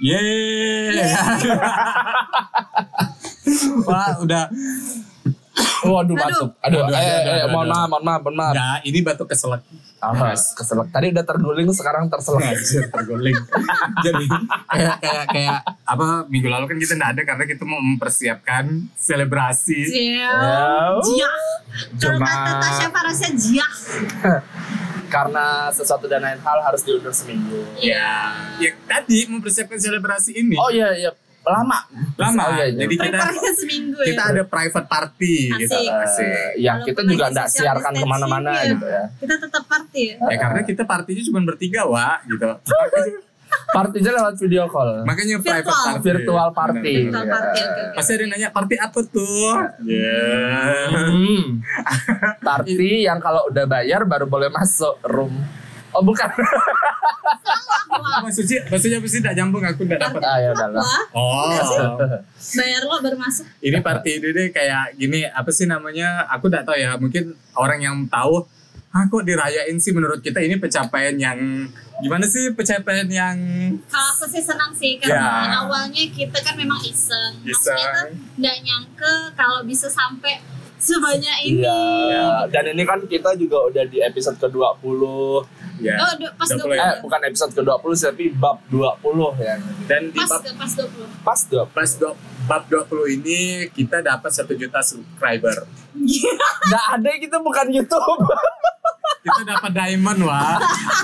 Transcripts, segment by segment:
Yeay. Wah, udah Waduh batuk. Aduh, Aduh, aduh, eh, aduh, eh, aduh, mohon aduh. maaf, mohon maaf, mohon maaf. enggak, ini batuk keselak. Ah, keselak. Tadi udah terguling, sekarang terselak. Anjir, terguling. Jadi kayak kayak kayak apa minggu lalu kan kita nggak ada karena kita mau mempersiapkan selebrasi. Jia. Ya. Jia. Kalau kata Tasya Farasya Jia. Karena sesuatu dan lain hal harus diundur seminggu. Ya, ya tadi mempersiapkan selebrasi ini. Oh iya, iya. Lama. lama. Oh, iya, iya. Jadi kita seminggu ya. kita ada private party gitu. Asik. Asik. Eh, yang Walaupun kita juga nggak social siarkan ke mana-mana ya. gitu ya. Kita tetap party ya. Ya karena kita partinya cuma bertiga, Wak, gitu. Partinya lewat video call. Makanya Virtual. private party. Virtual party. Virtual party, oke, oke. Pasti ada yang nanya party apa tuh? Ya. Hmm. Party yang kalau udah bayar baru boleh masuk room. Oh bukan. Maksudnya, maksudnya pasti tidak nyambung aku tidak dapat. ah ya Oh, bayar lo baru masuk. ini party ini deh kayak gini apa sih namanya? Aku tidak tahu ya. Mungkin orang yang tahu. Ah, kok dirayain sih menurut kita ini pencapaian yang gimana sih pencapaian yang Kalau aku sih senang sih karena Ya. awalnya kita kan memang iseng. Maksudnya Iseng. tuh nggak nyangke kalau bisa sampai sebanyak ini. Iya. Dan ini kan kita juga udah di episode ke-20. Ya Oh, du- pas 20 20. ya. Eh, bukan episode ke-20 sih, tapi bab 20 ya. dan di Pas bab, pas 20. Pas 20. pas do- bab 20 ini kita dapat satu juta subscriber. Nggak ada kita bukan YouTube. Kita dapat diamond wah,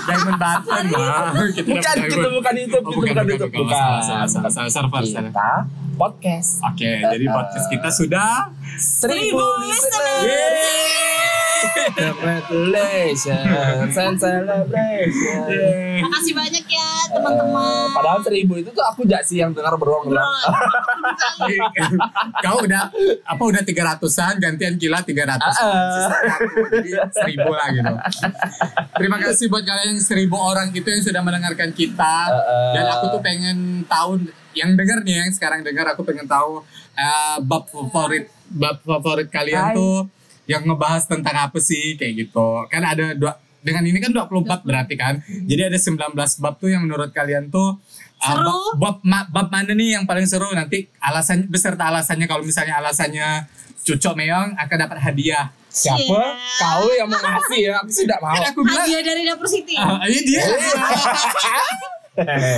diamond button wah. Kita bukan, dapat kita diamond. bukan YouTube, Oh, kita bukan, bukan, bukan, YouTube. bukan. Salah, salah, salah, salah, server, salah. Kita podcast. Oke, jadi podcast kita sudah Seribu listener. Yeay. Congratulations and celebration. Makasih banyak ya teman-teman. Eh, Padahal seribu itu tuh aku jak sih yang dengar berulang Bro, ulang Kau udah apa udah tiga ratusan gantian kila tiga ratus Ah, ah. jadi seribu lah gitu. Terima kasih buat kalian yang seribu orang itu yang sudah mendengarkan kita Ah, ah. dan aku tuh pengen tahu yang dengar nih yang sekarang dengar aku pengen tahu eh, bab favorit bab favorit kalian Hai. tuh yang ngebahas tentang apa sih kayak gitu kan ada dua dengan ini kan 20 bab berarti kan jadi ada 19 bab tuh yang menurut kalian tuh uh, Seru. bab, bab, ma- bab mana nih yang paling seru nanti alasan beserta alasannya kalau misalnya alasannya Cucok Meong akan dapat hadiah Siapa? Siap. Kau yang mau ngasih ya? Aku sih tidak mau. kan aku bilang Hadiah dari dapur Siti. ah, ini dia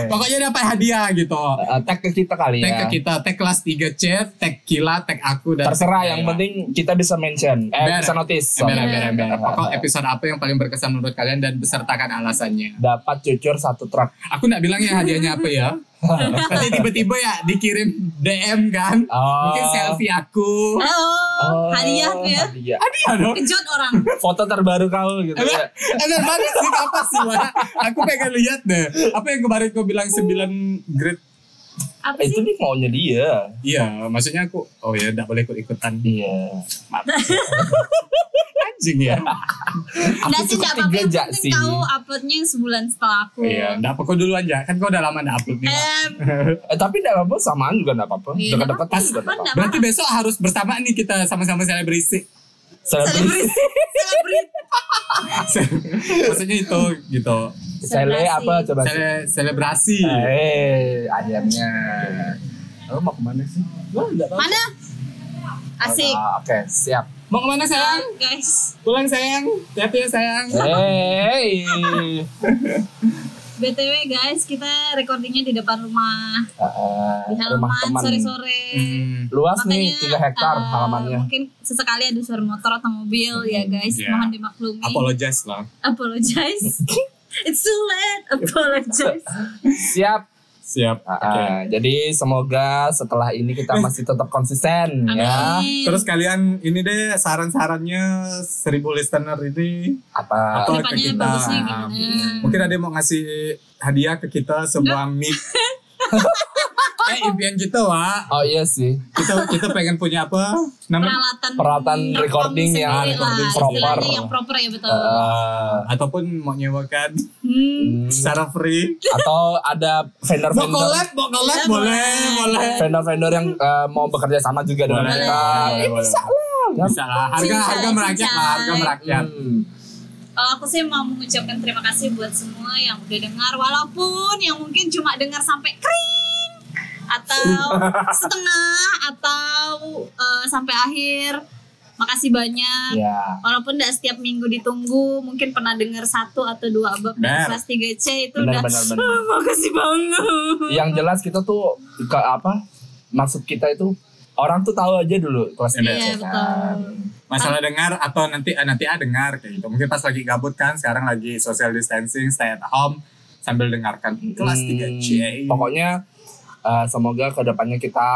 pokoknya dapat hadiah gitu Eh, tag ke kita kali tag ya. ke kita tag kelas 3 C tag Kila tag aku dan Terserah tag yang penting kita bisa mention, eh bisa notice. Ember, Sorry. ember, ember. Pokok episode apa yang paling berkesan menurut kalian dan besertakan alasannya. Dapat cucur satu truk. Aku nggak bilang ya hadiahnya apa ya. Nanti tiba-tiba ya dikirim DM kan. Oh. Mungkin selfie aku. Oh, hadiah tuh ya. Hadiah. Hadiah dong. Kejut orang. Foto terbaru kau gitu Emang, ya. emang mana sih apa sih? Aku pengen lihat deh. Apa yang kemarin kau bilang 9 grade? Apa Eh, Itu sih? nih maunya dia. Iya, maksudnya aku. Oh ya, nggak boleh ikut-ikutan. Iya. Anjing ya. Nggak sih, suka nggak apa-apa. Yang penting tahu uploadnya sebulan setelah aku. Iya, nggak apa kau duluan aja. Kan kau udah lama nggak upload nih. Em, Eh, tapi tidak apa-apa, samaan juga tidak apa-apa. Iya, Dekat-dekat pas apa-apa, juga tidak apa-apa. Berarti besok harus bersamaan nih kita sama-sama selebrasi. Selebriti. Selebriti. Maksudnya itu gitu. Sele apa coba? Sele- selebrasi. Eh, akhirnya. Lo mau ke mana sih? Gua nggak tahu. Mana? Asik. Ah, Oke, siap. Mau ke mana sayang? Guys, Pulang sayang. Hati ya sayang. Hey. BTW guys, kita recordingnya di depan rumah. Ah, Di rumah halaman teman. sore-sore. Hmm. Luas nih, 3 hektar eh, halamannya. Mungkin sesekali ada suara motor atau mobil ya guys. Ya. Mohon dimaklumi. Apologize lah. Apologize. It's too late. Apologize. Siap. Siap. Ah, Oke. ah, Jadi semoga setelah ini kita masih tetap konsisten ya. Amin. Terus kalian ini deh saran-sarannya seribu listener ini Apa? Apa? Ke depannya ke kita. bagusnya mungkin ada yang mau ngasih hadiah ke kita sebuah mic. eh impian kita wah Oh iya sih. kita kita pengen punya apa namanya peralatan Peralatan recording yang recording istilahnya proper. yang proper ya betul. Eh, ataupun mau nyewakan Hmm. secara free atau ada mau vendor-vendor collab mau collab Ya, boleh boleh vendor-vendor yang eh, mau bekerja sama juga dengan kita. boleh, Eh, boleh. bisa lah. bisa lah harga Cincai, harga merakyat lah harga merakyat Hmm. Kalau aku sih mau mengucapkan terima kasih buat semua yang udah dengar walaupun yang mungkin cuma dengar sampai kring atau setengah atau eh, sampai akhir. Makasih banyak. Ya. Walaupun tidak setiap minggu ditunggu, mungkin pernah dengar satu atau dua bab dari Benar. kelas 3C itu Benar, udah benar, benar. "Ah, makasih banget. Yang jelas kita tuh ke apa? Maksud kita itu orang tuh tahu aja dulu kelas Iya, tiga, betul. kan. masalah dengar atau nanti eh, nanti ah dengar kayak gitu mungkin pas lagi gabut kan sekarang lagi social distancing stay at home sambil dengarkan kelas 3 C Hmm, Pokoknya eh, semoga ke depannya kita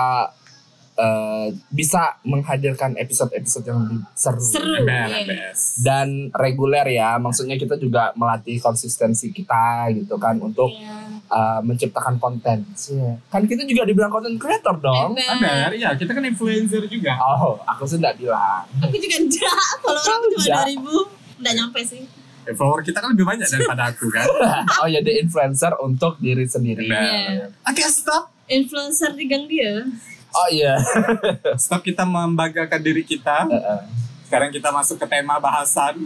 eh, bisa menghadirkan episode-episode yang lebih seru. Seru. Iya. best. dan reguler ya maksudnya kita juga melatih konsistensi kita gitu kan untuk Iya. uh, menciptakan konten Cie. kan kita juga dibilang konten creator dong. Ember, ya kita kan influencer juga oh aku sih nggak bilang Aku juga enggak, kalau orang cuma Enggak. 2000 Enggak nyampe sih. Eh, follower kita kan lebih banyak daripada aku kan oh ya the influencer untuk diri sendiri. Iya. oke stop Influencer di gang dia. oh iya. Stop kita membanggakan diri kita. Sekarang kita masuk ke tema bahasan.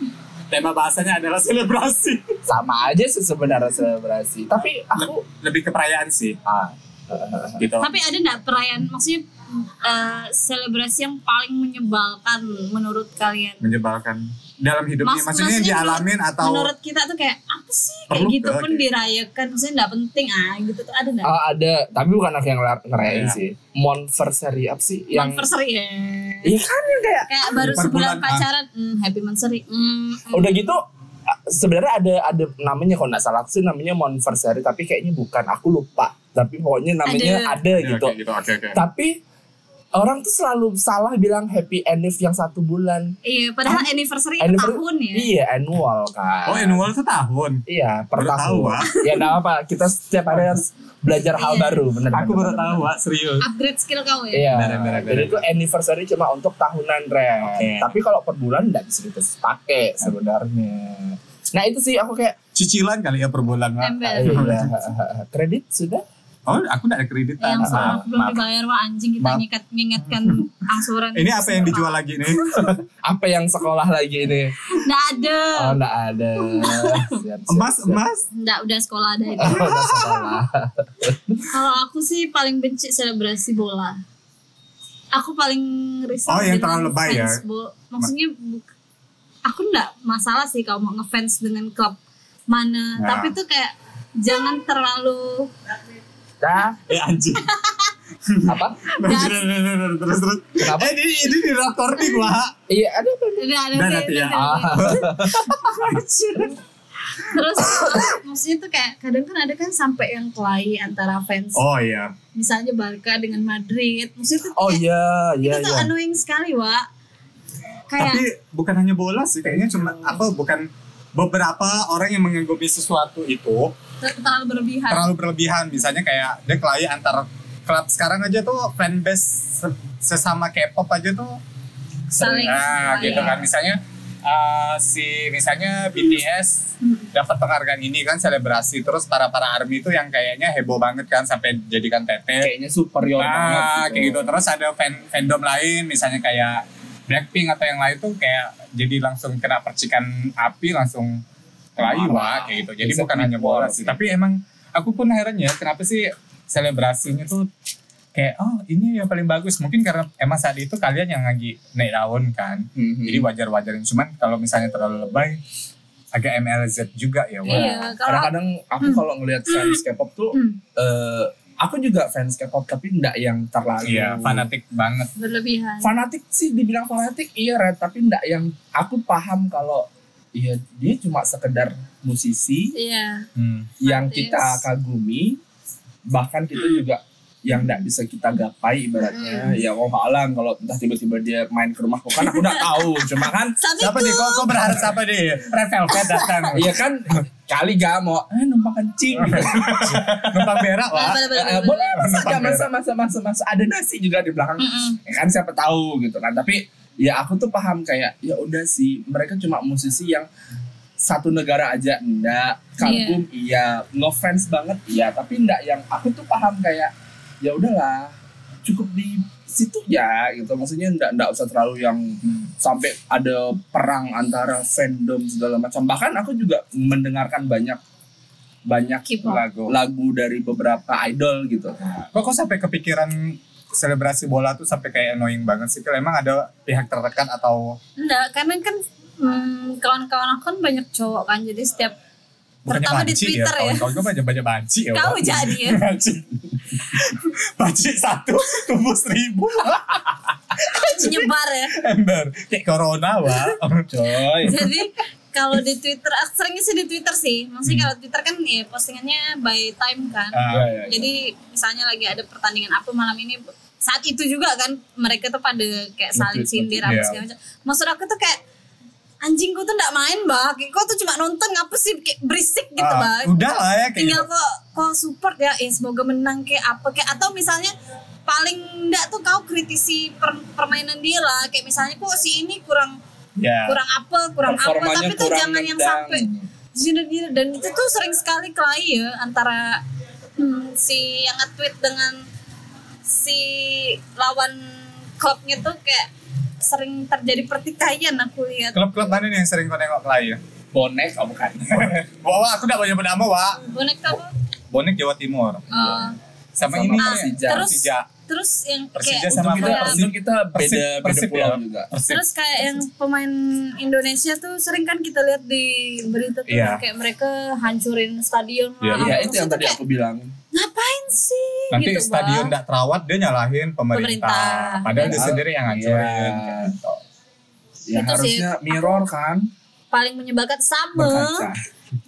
Tema bahasanya adalah selebrasi. Sama aja sih sebenarnya selebrasi. Tapi aku lebih ke perayaan sih. Ah, gitu. Tapi ada enggak perayaan maksudnya eh, selebrasi yang paling menyebalkan menurut kalian? menyebalkan dalam hidupnya Mas- maksudnya yang maksudnya dialamin atau Menurut kita tuh kayak apa sih kayak Perlu gitu ke- pun dirayakan maksudnya enggak penting ah gitu tuh ada enggak? oh, ada tapi bukan aku yang ngerayain Iya. sih monversary apa sih yang Anniversary ya. iya kan kayak Kayak baru sebulan bulan, ah. pacaran, hmm, happy monthsary. Hmm, hmm. udah gitu ah, sebenarnya ada ada namanya kalau nggak salah sih namanya monversary tapi kayaknya bukan aku lupa tapi pokoknya namanya Ada. ada, Ya, gitu gitu oke oke tapi orang tuh selalu salah bilang happy anniv yang satu bulan Iya, padahal anniversary itu Anniversary- tahun ya. iya annual kan oh annual tuh tahun iya per Baru tahu, tahun Wak. ya nggak apa kita setiap hari harus belajar hal Iya. baru bener aku bener, baru bener. tahu Wak, serius Upgrade skill kau ya. Iya, Bener, bener, jadi bener. itu anniversary cuma untuk tahunan Ren. Oke. Tapi kalau per bulan nggak bisa dipakai sebenarnya. Nah itu sih aku kayak cicilan kali ya per bulan iya, kredit sudah. Oh aku nggak ada kreditan Yang selama belum maaf. dibayar wah anjing kita Maaf. nyikat mengingatkan angsuran. ini apa yang dijual lagi nih Apa yang sekolah lagi ini? Nggak ada. Oh nggak ada. Siap, siap, emas siap. emas Nggak udah sekolah ada itu. Oh, udah sekolah. Kalau aku sih paling benci selebrasi bola. Aku paling risau Oh, yang terlalu lebay ya? Maksudnya buk- aku nggak masalah sih kalau mau ngefans dengan klub mana, Nah. tapi tuh kayak jangan terlalu Dah, eh anjing apa? terus terus Kenapa? eh ini ini di recording Wak. Iya ada apa? Ada Udah deh, nanti ya. Ah. Terus maksudnya tuh kayak kadang kan ada kan sampai yang kelahi antara fans. oh iya Misalnya Barca dengan Madrid. Maksudnya tuh Oh kayak, iya iya itu tuh iya. annoying sekali, Wak. Kayak tapi bukan hanya bola sih kayaknya cuma apa bukan beberapa orang yang mengagumi sesuatu itu ter- terlalu berlebihan. terlalu berlebihan. Misalnya kayak dia kelahi antar klub. Sekarang aja tuh fanbase se- sesama K-pop aja tuh Saling nah gitu kan. Misalnya uh, si misalnya BTS dapat penghargaan ini kan selebrasi. Terus para para army itu yang kayaknya heboh banget kan sampai jadikan tete Kayaknya superior banget. nah kayak gitu. Terus ada fan fandom lain. Misalnya kayak Blackpink atau yang lain tuh kayak jadi langsung kena percikan api langsung Marah. wah kayak gitu. Jadi Bisa bukan hanya bola sih. tapi emang aku pun heran ya kenapa sih selebrasinya tuh kayak oh ini yang paling bagus. Mungkin karena emang saat itu kalian yang lagi naik daun kan. Mhm. jadi wajar-wajarin. Cuman kalau misalnya terlalu lebay agak MLZ juga ya wah. Iya, kalau Kadang-kadang aku kalau ngelihat fans K-pop tuh Hmm. eh, aku juga fans K-pop tapi enggak yang terlalu iya fanatik banget berlebihan. fanatik sih dibilang fanatik iya Red tapi enggak yang aku paham kalau iya dia cuma sekedar musisi Iya. Hmm. yang Artis. kita kagumi bahkan kita juga yang enggak bisa kita gapai ibaratnya. Ya oh alam kalau entah tiba-tiba dia main ke rumahku kan aku enggak tahu. Cuma kan siapa nih? kok kok berharap siapa nih? Red Velvet datang. Iya kan? Kali gak mau. Eh numpang kencing. Numpang berak wah Boleh, Eh, masa aja masa masa masa masa. Ada nasi juga di belakang. Ya kan siapa tahu gitu kan. Tapi ya aku tuh paham kayak ya udah sih. Mereka cuma musisi yang satu negara aja. Enggak kagum iya. Ngefans banget iya. Tapi enggak yang aku tuh paham kayak ya udahlah cukup di situ ya gitu maksudnya enggak enggak usah terlalu yang sampai ada perang antara fandom segala macam bahkan aku juga mendengarkan banyak banyak K-pop. Lagu. lagu dari beberapa idol gitu. Kok kok sampai kepikiran selebrasi bola tuh sampai kayak annoying banget sih? Kalau emang ada pihak terdekat atau Enggak, karena kan hmm, kawan-kawan aku kan banyak cowok kan, jadi setiap bukannya Pertama di banci Twitter ya. Kawan-kawan gue banyak banyak banci ya. kau Wak. jadi ya. Banci. banci satu tumbuh seribu nyebar ya. ember kayak corona wa. Coy. Jadi kalau di Twitter, seringnya sih di Twitter sih. Maksudnya kalau Twitter kan ya postingannya by time kan. Ah, Iya, iya. Jadi misalnya lagi ada pertandingan apa malam ini saat itu juga kan mereka tuh pada kayak saling sindir apa iya. segala macam. Maksud aku tuh kayak anjing kau tuh nggak main bah, Kayak kau tuh cuma nonton ngapa sih? Kayak berisik gitu ah, bah. udah lah ya kayak Tinggal gitu. kok kok support ya, eh semoga menang kayak apa kayak atau misalnya paling enggak tuh kau kritisi per- permainan dia lah. Kayak misalnya kok si ini kurang ya. kurang apa kurang apa tapi tuh jangan yang sampai zina-zina dan itu tuh sering sekali kelahi ya antara hmm, si yang nge-tweet dengan si lawan klubnya tuh kayak sering terjadi pertikaian aku lihat klub-klub mana nih yang sering kau nengok klien Bonek, oh bukan. Wah, aku udah banyak nama, Wak. bonek apa Bonek Jawa Timur. Eh, Sama, Sama ini Persija. terus Persija. terus yang Persija kayak sama kita, Persib. kita Persib- beda beda Persib pulau ya. juga. Persib. Terus kayak yang pemain Indonesia tuh sering kan kita lihat di berita tuh Iya. kayak mereka hancurin stadion Iya, lah. Iya, apa. itu yang tadi kayak, aku bilang. Ngapain sih Nanti gitu, stadion tidak terawat dia nyalahin pemerintah. Pemerintah. Padahal dia Padahal- sendiri yang. Iya. gitu. Ya Itu sih, harusnya mirror kan paling menyebalkan sama berkaca.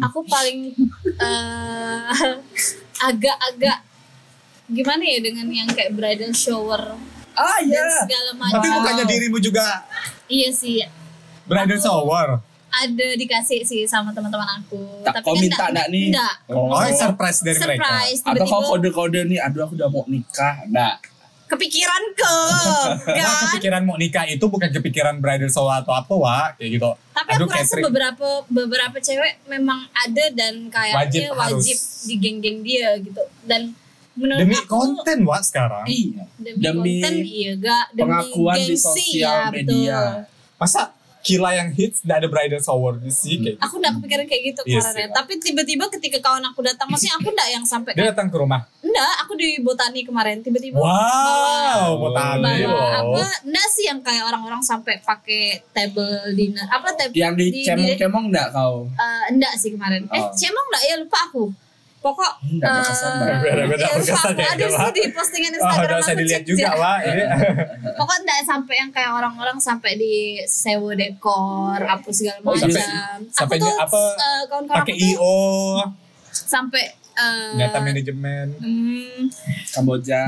aku paling eh, agak-agak gimana ya dengan yang kayak bridal shower Ah dan iya. segala macam Tapi bukannya dirimu juga iya sih bridal Aku- shower. Ada dikasih sih sama teman-teman aku Tak kau minta enggak- nggak nih? enggak Oh, Oh. surprise dari mereka. surprise Atau kau kode-kode nih, aduh aku udah mau nikah. Nah, kepikiran ke kan kepikiran mau nikah itu bukan kepikiran bridal shower atau apa, Wak. Kayak gitu. tapi Aduh, aku rasa catering. beberapa beberapa cewek memang ada dan kayaknya Wajib, wajib, harus. di geng-geng dia gitu dan menurut Demi aku konten, Wak, sekarang. iya. demi, Demi konten iya gak demi pengakuan di gengsi, sosial ya, media. betul. Masa Kila yang hits tidak ada bridal shower di sih kayak gitu. aku udah kepikiran kayak gitu Iya kemarin ya. tapi tiba-tiba ketika kawan aku datang maksudnya aku enggak yang sampai Dia datang ke rumah. enggak aku di botani kemarin tiba-tiba Wow, Oh. botani bawa apa enggak sih yang kayak orang-orang sampai pakai table dinner apa table Yang dicemong-cemong enggak kau? Eh, enggak sih kemarin eh Oh. cemong enggak ya lupa aku pokok eh, lupa berkesan aku ya, ada sih di postingan Oh, Instagram usah aku dilihat juga, aja. Wak. Ini Pokoknya enggak sampai yang kayak orang-orang sampai di sewa dekor apa segala Oh, macam. sampai- Aku sampai tuh apa, eh, kawan-kawan pakai aku tuh IO, sampai eh, data manajemen. hmm, Kamboja.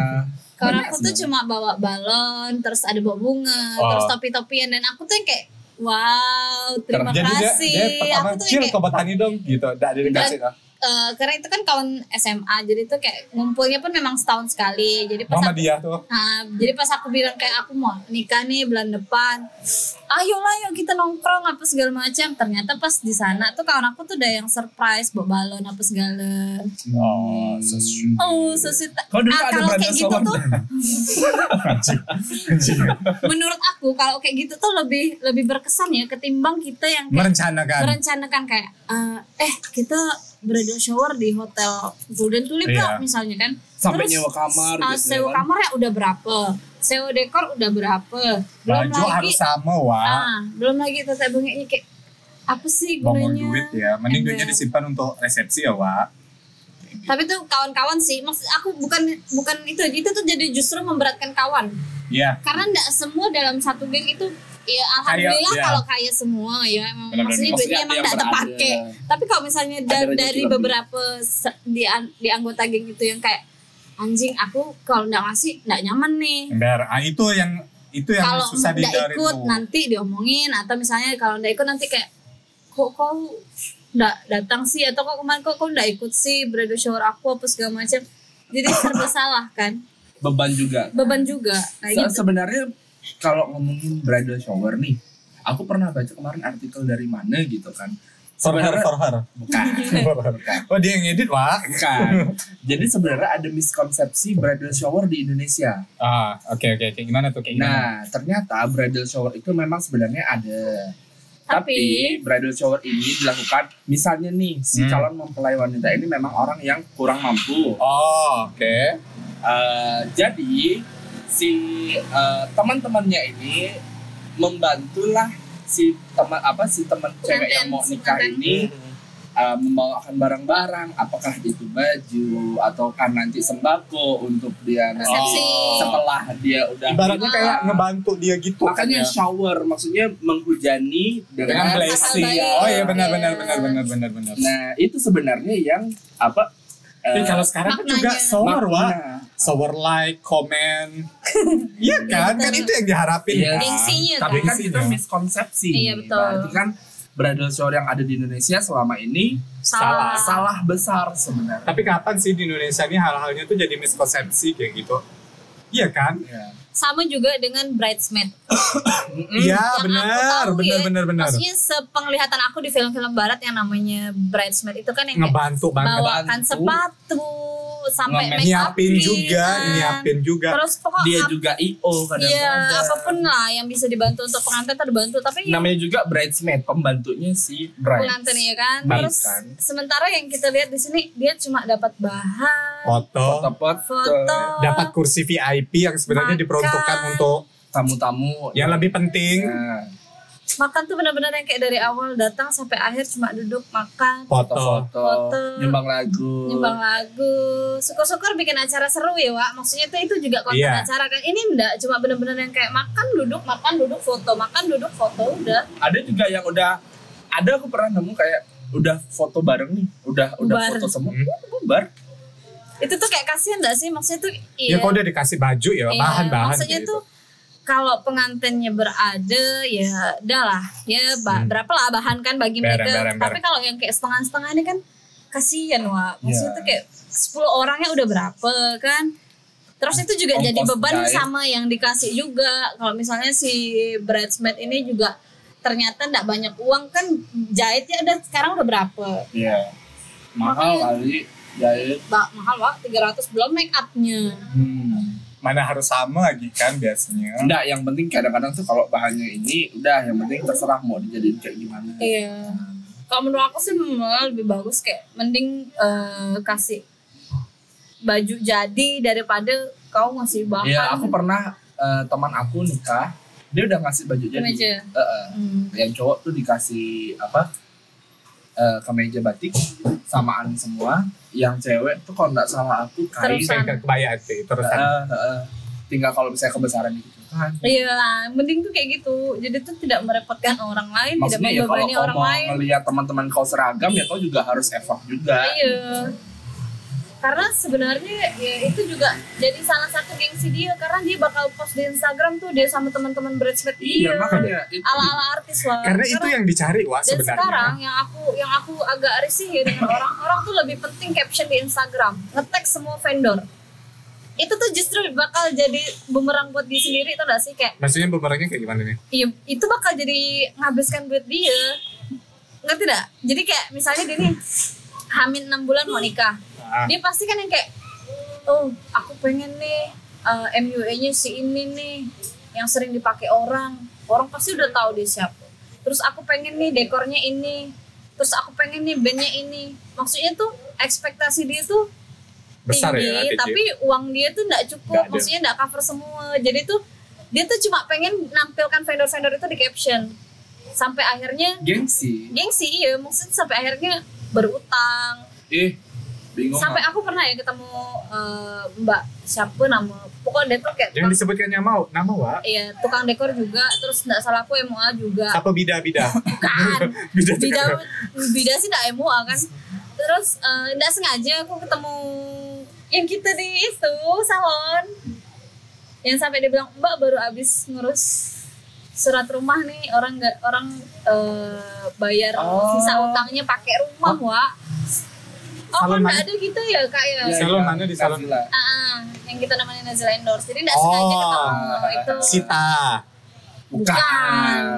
kawan Banyak aku tuh cuma bawa balon, terus ada bawa bunga, Oh. terus topi-topian dan aku tuh yang kayak wow, terima Jadi dia, kasih. dia pertama aku tuh kayak botani dong gitu. Tidak ada dikasih. lah. Eh, karena itu kan kawan SMA, jadi tuh kayak ngumpulnya pun memang setahun sekali. Jadi pas Mama aku, dia tuh. Nah, jadi pas aku bilang kayak aku mau nikah nih bulan depan, ayolah yuk kita nongkrong apa segala macam. Ternyata pas di sana tuh kawan aku tuh udah yang surprise bawa balon apa segala. Oh, so sweet. Oh, so sweet. Kau dulu Ah, ada kalau bridal kayak gitu tuh, menurut aku kalau kayak gitu tuh lebih lebih berkesan ya ketimbang kita yang kayak Merencanakan. merencanakan kayak eh, eh kita bridal shower di hotel Golden Tulip Iya. lah misalnya kan. Sampai Terus, nyewa kamar ah, gitu sewa kan. kamar ya udah berapa? Sewa dekor udah berapa? Belum Baju lagi harus sama, Wak. ah, belum lagi tete bengeknya kayak apa sih gunanya? duit ya. Mending duitnya disimpan untuk resepsi ya, Wak. Tapi tuh kawan-kawan sih, maksud aku bukan bukan itu, itu tuh jadi justru memberatkan kawan. Iya. Karena enggak semua dalam satu geng itu ya alhamdulillah iya. kalau kaya semua ya emang Benar-benar. maksudnya Maksudnya duitnya emang berada. terpakai. Tapi kalau misalnya da- Ada rezeki dari lebih. beberapa di an- di anggota geng itu yang kayak anjing aku kalau enggak ngasih enggak nyaman nih. Ember. Ah, itu yang itu yang Kalau susah enggak dihindari ikut tuh. nanti diomongin atau misalnya kalau enggak ikut nanti kayak kok kau enggak datang sih atau kok kemarin kok kau enggak ikut sih bridal shower aku apa segala macam. Jadi serba salah kan. Beban juga. Beban juga. Nah, Se- gitu. Sebenarnya kalau ngomongin bridal shower nih, aku pernah baca kemarin artikel dari mana gitu kan. For her, for her. bukan. Bukan. Oh dia yang edit, Wak. Bukan. Jadi sebenarnya ada miskonsepsi bridal shower di Indonesia. Ah, oke oke. Kayak gimana tuh? Kayak gimana? Nah, ternyata bridal shower itu memang sebenarnya ada. Tapi Tapi bridal shower ini dilakukan misalnya nih si Hmm. calon mempelai wanita ini memang orang yang kurang mampu. Oh, oke. Eh, jadi si eh, teman-temannya ini membantulah si teman apa si teman cewek yang mau nikah ini eh, membawakan barang-barang apakah itu baju atau kan nanti sembako untuk dia nanti setelah dia udah Ibaratnya nikah. kayak ngebantu dia gitu. makanya kan ya. shower maksudnya menghujani dengan dengan blessing. Oh iya benar benar benar benar benar benar. nah itu sebenarnya yang apa Tapi eh, kalau sekarang kan juga Wak. makna. Shower like, comment. Iya kan? Kan itu yang diharapin Iya. kan? Gengsinya Tapi kan Gengsinya. kita miskonsepsi. Iya, betul. Berarti kan bridal shower yang ada di Indonesia selama ini salah. salah besar sebenarnya. Tapi kapan sih di Indonesia ini hal-halnya tuh jadi miskonsepsi kayak gitu? Iya kan? Iya. Sama juga dengan bridesmaid. Iya aku benar, tahu benar ya, benar benar. Maksudnya sepenglihatan aku di film-film barat yang namanya bridesmaid itu kan yang Ngebantu banget. bawakan Bantu. sepatu sampai make up Nyiapin juga, kan. nyiapin juga. Terus pokok Dia juga IO Iya, kadang-kadang. apa pun lah yang bisa dibantu untuk pengantin tuh dibantu, tapi Namanya juga bridesmaid, pembantunya si bride. pengantin ya kan. Baik, Terus kan? sementara yang kita lihat di sini dia cuma dapat bahan, Foto, Foto-foto foto, dapat kursi VIP yang sebenarnya Makan. diperuntukkan untuk tamu-tamu. yang lebih penting. Nah, makan tuh benar-benar yang kayak dari awal datang sampai akhir cuma duduk makan, Foto. foto-foto, Foto. nyumbang lagu. nyumbang lagu, syukur-syukur bikin acara seru ya Wak. Maksudnya tuh itu juga konten Iya. acara kan. Ini enggak cuma benar-benar yang kayak makan duduk, makan duduk foto, makan duduk foto udah. Ada juga yang udah ada aku pernah nemu kayak udah foto bareng nih, udah udah Bubar. foto semua, Hmm. bubar. Itu tuh kayak kasihan enggak sih? Maksudnya tuh Ya kok udah dikasih baju ya, Iya, bahan-bahan maksudnya kayak tuh gitu. Kalau pengantinnya berada ya udahlah ya ba- Hmm. berapa lah bahan kan bagi mereka tapi kalau yang kayak setengah-setengah ini kan kasihan wah maksudnya Iya. tuh kayak 10 orangnya udah berapa kan terus itu juga Ongkos jadi beban jahit. sama yang dikasih juga kalau misalnya si bridesmaid ini juga ternyata nggak banyak uang kan jahitnya udah sekarang udah berapa Iya. Mahal kali jahit. Ba- mahal wah 300 belum make upnya Hmm. Mana harus sama lagi kan biasanya. Enggak, yang penting kadang-kadang tuh kalau bahannya ini udah yang penting terserah mau dijadiin kayak gimana. Iya. Kalau menurut aku sih malah lebih bagus kayak mending eh, kasih baju jadi daripada kau ngasih bahan. Iya, aku pernah eh, teman aku nikah, dia udah ngasih baju jadi. Eh, eh. Hmm. yang cowok tuh dikasih apa? Eh, kemeja batik samaan semua. Yang cewek tuh kalau nggak salah aku kain. Terusan. Kayak kebaya sih, terus Eh, eh, eh. tinggal kalau misalnya kebesaran gitu kan. Iya, mending tuh kayak gitu. Jadi tuh tidak merepotkan orang lain, tidak Maksudnya ya kalau membebani kau orang mau lain. ngeliat teman-teman kau seragam ya kau juga harus effort juga. Iya. Karena sebenarnya ya itu juga jadi salah satu gengsi dia karena dia bakal post di Instagram tuh dia sama teman-teman bridesmaid Iya, dia. makanya itu. Ala-ala artis lah. Karena itu yang dicari wah dan sebenarnya. sekarang yang aku yang aku agak risih ya dengan orang orang tuh lebih penting caption di Instagram ngetek semua vendor itu tuh justru bakal jadi bumerang buat dia sendiri itu gak sih kayak Maksudnya bumerangnya kayak gimana nih? iya itu bakal jadi nghabiskan duit dia ngerti gak? jadi kayak misalnya dia nih hamil 6 bulan mau nikah Ah, dia pasti kan yang kayak oh aku pengen nih uh, MUA-nya si ini nih yang sering dipakai orang. Orang pasti udah tahu dia siapa. Terus aku pengen nih dekornya ini terus aku pengen nih bandnya ini. Maksudnya tuh ekspektasi dia tuh besar tinggi ya nanti, Ci. tapi uang dia tuh nggak cukup. Ada. maksudnya nggak cover semua. Jadi tuh dia tuh cuma pengen nampilkan vendor-vendor itu di caption. Sampai akhirnya Gengsi. gengsi iya. Maksudnya sampai akhirnya berutang. Ih, bingung. sampai aku pernah ya ketemu eh, mbak siapa nama pokoknya dia tuh kayak Jangan tukang, disebutkan nama, nama wah. iya tukang dekor juga terus nggak salah aku MUA juga Siapa bida-bida? bukan Bida bida bida sih nggak MUA kan terus eh, nggak sengaja aku ketemu yang kita di itu salon yang sampai dia bilang mbak baru habis ngurus surat rumah nih orang nggak orang eh, bayar Oh. sisa utangnya pakai rumah wa oh Salon kan ada gitu ya kak ya Iya, Salon iya, mana di salon? Ah, ah, yang kita namanya Nazila Endorse jadi nggak sengaja Oh. ketemu itu Sita. Bukan.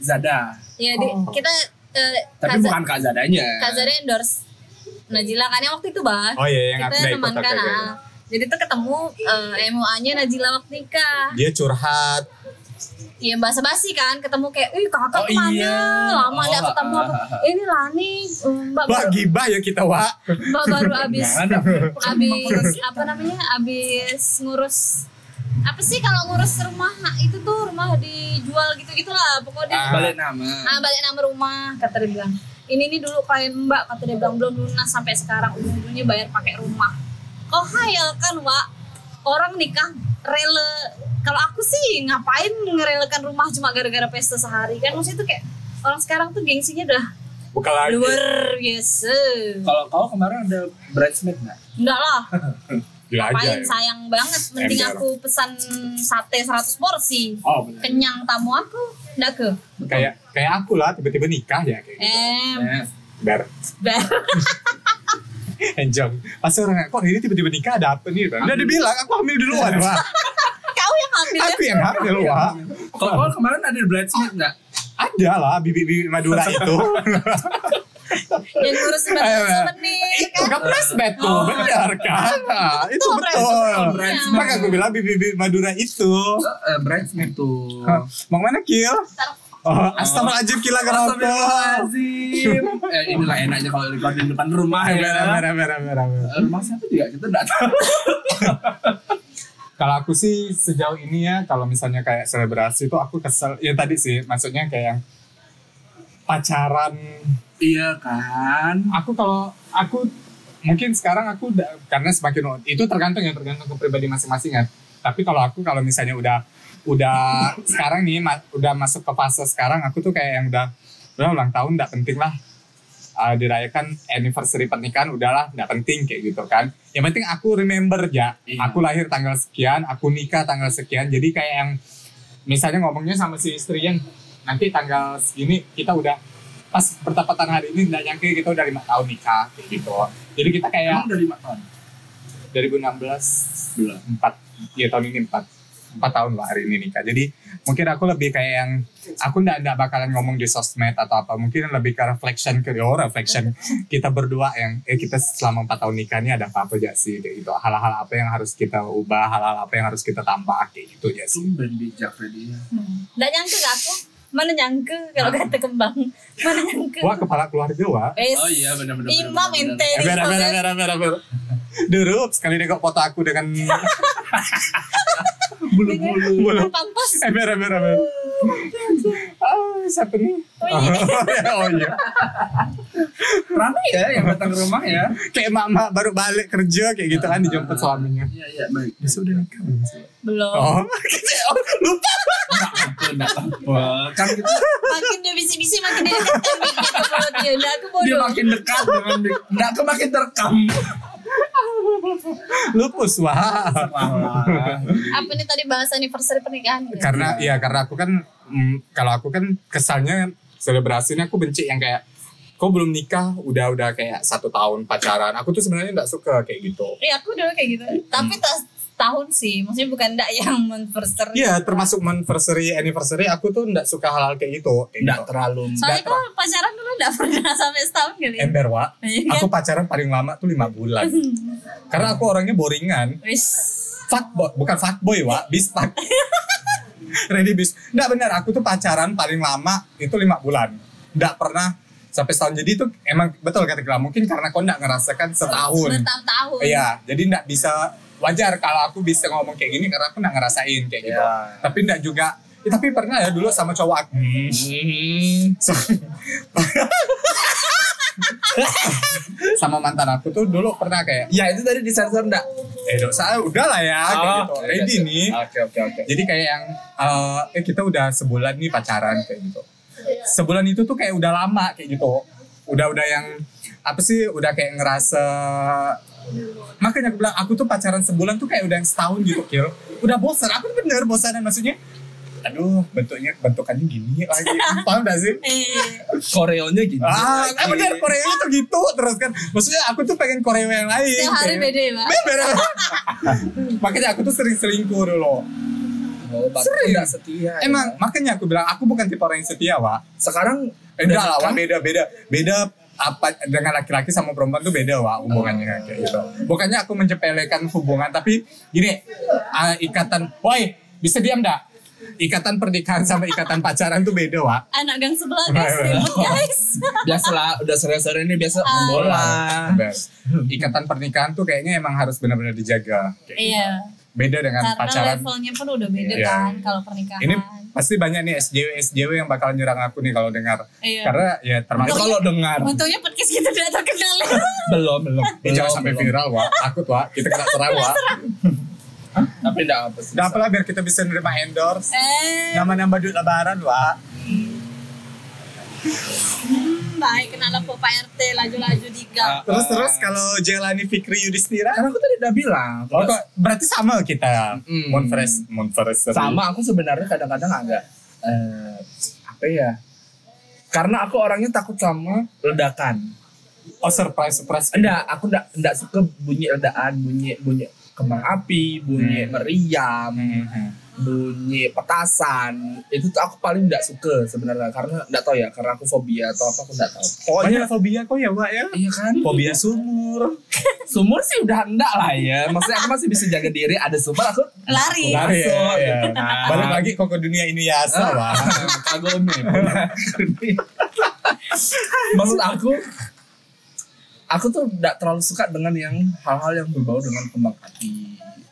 Zada. ya di, Oh. kita eh, Tapi Kak, bukan Kak Zadanya. Kak Zara endorse Najila kan yang waktu itu bah Oh iya, yang aku kita teman kan ya. ah. jadi tuh ketemu eh, MUA nya Najila waktu nikah Dia curhat. Iya bahasa basi kan ketemu kayak, ih kakak Oh, ke mana? iya. Lama nggak Oh, ketemu ah, ah, ah. Ini Lani, um, mbak baru, gibah ya kita Wak. mbak baru abis Jangan ada. abis apa namanya abis ngurus apa sih kalau ngurus rumah nah, itu tuh rumah dijual gitu gitulah pokoknya Ah. balik nama. ah balik nama rumah kata dia bilang ini nih dulu klien mbak kata dia bilang belum lunas sampai sekarang ujung-ujungnya bayar pakai rumah kau hayal kan Wak orang nikah rela kalau aku sih ngapain ngerelakan rumah cuma gara-gara pesta sehari kan maksudnya tuh kayak orang sekarang tuh gengsinya udah Bukan lagi. luar biasa Kalau kau kemarin ada bridesmaid nggak? enggak lah Gila aja Ngapain ya. sayang banget mending Ember. aku pesan sate 100 porsi Oh benar. kenyang tamu aku enggak ke Kayak kayak aku lah tiba-tiba nikah ya kayak gitu. em Eh, Ber. ber- Enjong. Pas orang kok ini tiba-tiba nikah ada apa nih? Bang? Udah dibilang aku hamil duluan, Wak. kau yang ya Aku yang hamil, Wak. Kalau kau kemarin ada bridesmaid nggak? Ada lah bibi-bibi Madura itu. yang ngurus Mbak. menit itu kan flashback tuh, benar kan? Nah, itu betul. bridesmaid. Maka aku bilang bibi-bibi Madura itu. Eh, bridesmaid tuh. Mau mana Kil? Oh, Astagfirullahaladzim Kila kenapa? Astagfirullahaladzim. eh, inilah enaknya kalau recording depan rumah ya. Merah, merah, merah, merah, merah. Eh, Rumah siapa juga kita nggak tahu. Kalau aku sih sejauh ini ya, kalau misalnya kayak selebrasi itu aku kesel. Ya tadi sih, maksudnya kayak yang pacaran. Iya kan. Aku kalau aku mungkin sekarang aku udah karena semakin itu tergantung ya tergantung ke pribadi masing-masing kan. Tapi kalau aku kalau misalnya udah udah sekarang nih ma- udah masuk ke fase sekarang aku tuh kayak yang udah udah ulang tahun nggak penting lah uh, dirayakan anniversary pernikahan udahlah nggak penting kayak gitu kan yang penting aku remember ya Iya. aku lahir tanggal sekian aku nikah tanggal sekian jadi kayak yang misalnya ngomongnya sama si istri yang nanti tanggal segini kita udah pas bertepatan hari ini nggak nyangka kita udah lima tahun nikah kayak gitu jadi kita kayak Emang udah lima tahun. 2016 Belum. empat ya tahun ini empat empat tahun lah hari ini nikah jadi mungkin aku lebih kayak yang aku ndak ndak bakalan ngomong di sosmed atau apa. Mungkin lebih ke reflection ke oh reflection kita berdua yang eh kita selama empat tahun nikah ini ada apa apa aja sih kayak gitu. Hal-hal apa yang harus kita ubah hal-hal apa yang harus kita tambah kayak gitu ya sih? Tumben bijak Freddy. Nggak nyangka gak aku? Mana nyangka kalau kata kembang? Mana nyangka? Wah kepala keluarga wah. Wes, Oh iya benar-benar. imam ente Eh, Merah, merah, merah, merah, merah. Durup, sekali nengok foto aku dengan Bulu-bulu. bulu. pampas Eh, merah, merah, merah. Ah, siapa nih? Oh, iya. oh iya. Ramai ya yang datang ke rumah ya. kayak mak-mak baru balik kerja kayak gitu kan dijemput suaminya. Iya iya baik. Dia sudah nikah belum sih? belum Oh, oh, lupa. Enggak apa. Kan kita makin dia bisi-bisi makin dia mulut dia Nah, aku dia bodoh makin dekat dengan mic. Enggak aku makin terekam. Lupus wah. apa nih tadi bahas anniversary pernikahan ya? Karena ya karena aku kan mm, kalau aku kan kesalnya selebrasinya aku benci yang kayak kok belum nikah udah udah kayak satu tahun pacaran. Aku tuh sebenarnya nggak suka kayak gitu. Iya aku dulu kayak gitu tapi tas tahun sih maksudnya bukan ndak yang anniversary Iya, termasuk anniversary anniversary aku tuh nggak suka hal-hal kayak gitu. Kayak Enggak gitu. terlalu. soalnya ndak kau pacaran dulu ndak pernah sampai setahun kali ya Ember, Wak. Iya kan? Aku pacaran paling lama tuh lima bulan. Karena aku orangnya boringan. wis Fuckboy, bukan fuckboy, Wak. Bispak. Ready bis. Nggak benar, aku tuh pacaran paling lama itu lima bulan. Nggak pernah sampai setahun. Jadi itu emang betul kata Gila. Mungkin karena kau nggak ngerasakan setahun. bertahun-tahun Iya, jadi nggak bisa wajar kalau aku bisa ngomong kayak gini karena aku nggak ngerasain kayak gitu. Iya. Tapi nggak juga. Ya, tapi pernah ya dulu sama cowok aku. Hmm. sama mantan aku tuh dulu pernah kayak Ya itu tadi disensor enggak? eh dosa udah lah ya kayak Oh, gitu iya, ready iya. nih Oke oke oke. jadi kayak yang eh, eh kita udah sebulan nih pacaran kayak gitu sebulan itu tuh kayak udah lama kayak gitu udah udah yang apa sih udah kayak ngerasa makanya aku bilang aku tuh pacaran sebulan tuh kayak udah yang setahun gitu kil udah bosan aku tuh bener bosanan maksudnya aduh bentuknya bentukannya gini lagi paham gak sih eh Koreonya gini. Ah, kan bener Korea itu gitu terus kan. Maksudnya aku tuh pengen Korea yang lain. setiap hari beda ya pak Beda. makanya aku tuh sering selingkuh dulu. Oh, Sering. enggak setia. ya. Emang makanya aku bilang aku bukan tipe orang yang setia, Wak. sekarang Eh, enggak lah, Wak. kan? Beda, beda, beda apa dengan laki-laki sama perempuan tuh beda, Wak, hubungannya kayak gitu. Bukannya aku mencepelekan hubungan, tapi gini, ah, ikatan, woi, bisa diam dah? ikatan pernikahan sama ikatan pacaran tuh beda, Wak. Anak gang sebelah guys, ribut guys. Biasalah udah sore-sore ini biasa Ah. bola. Ikatan pernikahan tuh kayaknya emang harus benar-benar dijaga. Iya. Beda dengan Karena pacaran. levelnya pun udah beda Iya. kan kalau pernikahan. Ini pasti banyak nih SJW SJW yang bakal nyerang aku nih kalau dengar. Iya. Karena ya termasuk kalau dengar Untungnya podcast kita tidak terkenal. belum belum. Eh, jangan belum, sampai belum. viral, Wak. Takut, Wak. Kita kena serang, Wak. Tapi enggak apa sih. Gak apalah biar kita bisa nerima endorse. eh, Nama-nama duit lebaran, Wak. Baik kenal apa Pak RT laju-laju di gang. Ah, Terus-terus ah. kalau Jelani Fikri Yudhistira. Karena aku tadi udah bilang. Oh, kok berarti sama kita. Hmm. Monfres, Monfres. sama aku sebenarnya kadang-kadang agak eh, apa ya? Karena aku orangnya takut sama ledakan. Oh, surprise, surprise. Enggak, aku enggak enggak suka bunyi ledakan, bunyi bunyi kembang api, bunyi Hmm. meriam, Hmm. Bunyi petasan. Itu tuh aku paling enggak suka sebenarnya karena enggak tahu ya, karena aku fobia atau apa aku enggak tahu. Pokoknya fobia kok ya, Wak ya? Iya kan? Fobia sumur. Sumur sih udah enggak lah ya. Maksudnya aku masih bisa jaga diri, ada sumur aku Lari. Lari ya, ya. kan. Balik lagi kok ke dunia ini ya, Ah, Wak. Kagome. Maksud aku aku tuh tidak terlalu suka dengan yang hal-hal yang berbau dengan kembang api,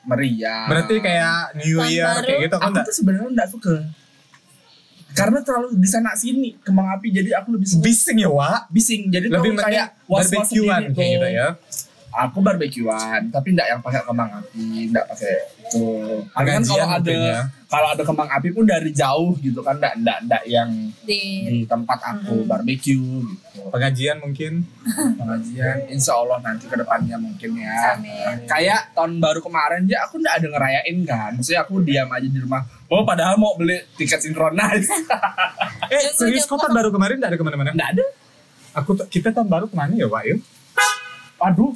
meriah. Berarti kayak New Tahun Year baru. kayak gitu kan aku enggak? tuh sebenarnya tidak suka. Karena terlalu di sana sini kembang api jadi aku lebih suka Bising ya, Wak. bising. Jadi Lebih tuh kayak was-was sendiri kayak gitu ya. Aku barbekyuan, tapi enggak yang pakai kembang api, enggak pakai itu. Kan Pengajian kalau ada ya. kalau ada kembang api pun dari jauh gitu kan, enggak enggak enggak yang Di di tempat aku barbecue gitu. Pengajian mungkin. Pengajian, insya Allah nanti ke depannya mungkin ya. Amin. Kayak tahun baru kemarin aja aku enggak ada ngerayain kan. Maksudnya aku diam aja di rumah. Oh padahal mau beli tiket sinkronis. Eh, serius kok tahun baru kemarin enggak ada ke mana-mana? Enggak ada. Aku kita tahun baru ke mana ya, Wak? Ya? Aduh.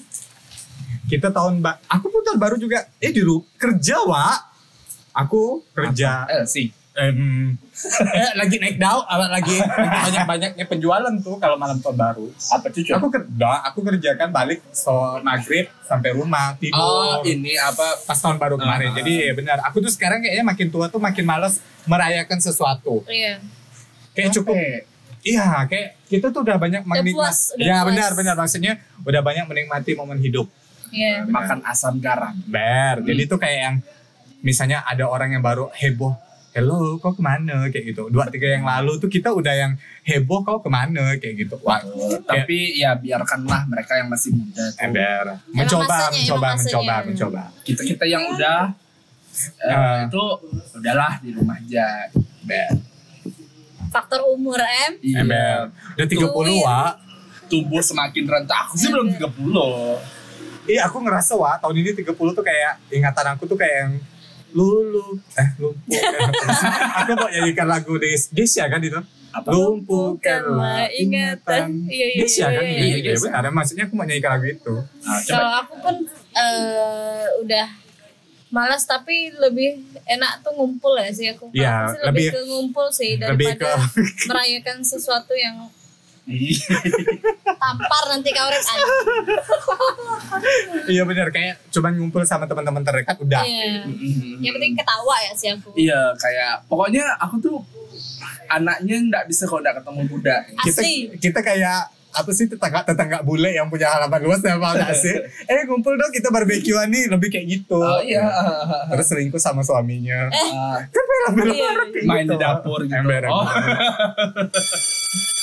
Kita tahun ba aku pun tahun baru juga eh di ru- kerja, Wak. Aku kerja Eh sih. em, eh lagi naik daun, apa, lagi lagi banyak-banyaknya penjualan tuh kalau malam tahun baru. Apa cucu? Aku kerja, aku kerjakan balik so maghrib sampai rumah tidur. Oh ini apa? pas tahun baru kemarin. Ah. Jadi ya benar. Aku tuh sekarang kayaknya makin tua tuh makin males merayakan sesuatu. Iya. Kayak cukup Eh, Iya, kayak kita tuh udah banyak menikmati. Ya puas. benar benar maksudnya udah banyak menikmati momen hidup. Iya. makan asam garam. Ber. Hmm. Jadi tuh kayak yang misalnya ada orang yang baru heboh. Hello, kau ke mana? Kayak gitu. Dua tiga yang lalu tuh kita udah yang heboh kau ke mana? Kayak gitu. Wah, Tapi ya biarkanlah mereka yang masih muda. tuh. ember. Mencoba, masanya, mencoba, mencoba, masanya. mencoba. Kita kita yang udah Ah. itu udahlah di rumah aja. Ber. Faktor umur em. Iya. Ember. Udah 30 Tuin. Wak. Tubuh semakin rentah. Aku sih belum 30. Iya aku ngerasa wah tahun ini 30 tuh kayak ingatan aku tuh kayak yang lulu eh lumpuhkan aku. Mau nyanyikan lagu Des Desya kan itu? Apa? lumpuhkanlah ingatan. Iya, iya, Desya kan? iya, iya, iya, iya, Desya. benar. Maksudnya aku mau nyanyikan lagu itu. Nah, Kalau aku pun eh, udah malas tapi lebih enak tuh ngumpul ya sih. Aku. Iya, sih lebih, lebih- ke ngumpul sih daripada merayakan sesuatu yang tampar nanti kau rek iya benar kayak cuman ngumpul sama teman-teman terdekat udah Iya. Mm-mm. Yang penting ketawa ya sih aku. Iya, kayak pokoknya aku tuh anaknya nggak bisa kalau nggak ketemu Buddha. kita kita kayak apa sih tetangga tetangga bule yang punya halaman luas ya apa nggak sih eh ngumpul dong kita barbekyuan nih lebih kayak gitu Oh iya, terus selingkuh sama suaminya Ah, kan film-film Iya, main gitu. di dapur gitu. Ember, Oh. ember.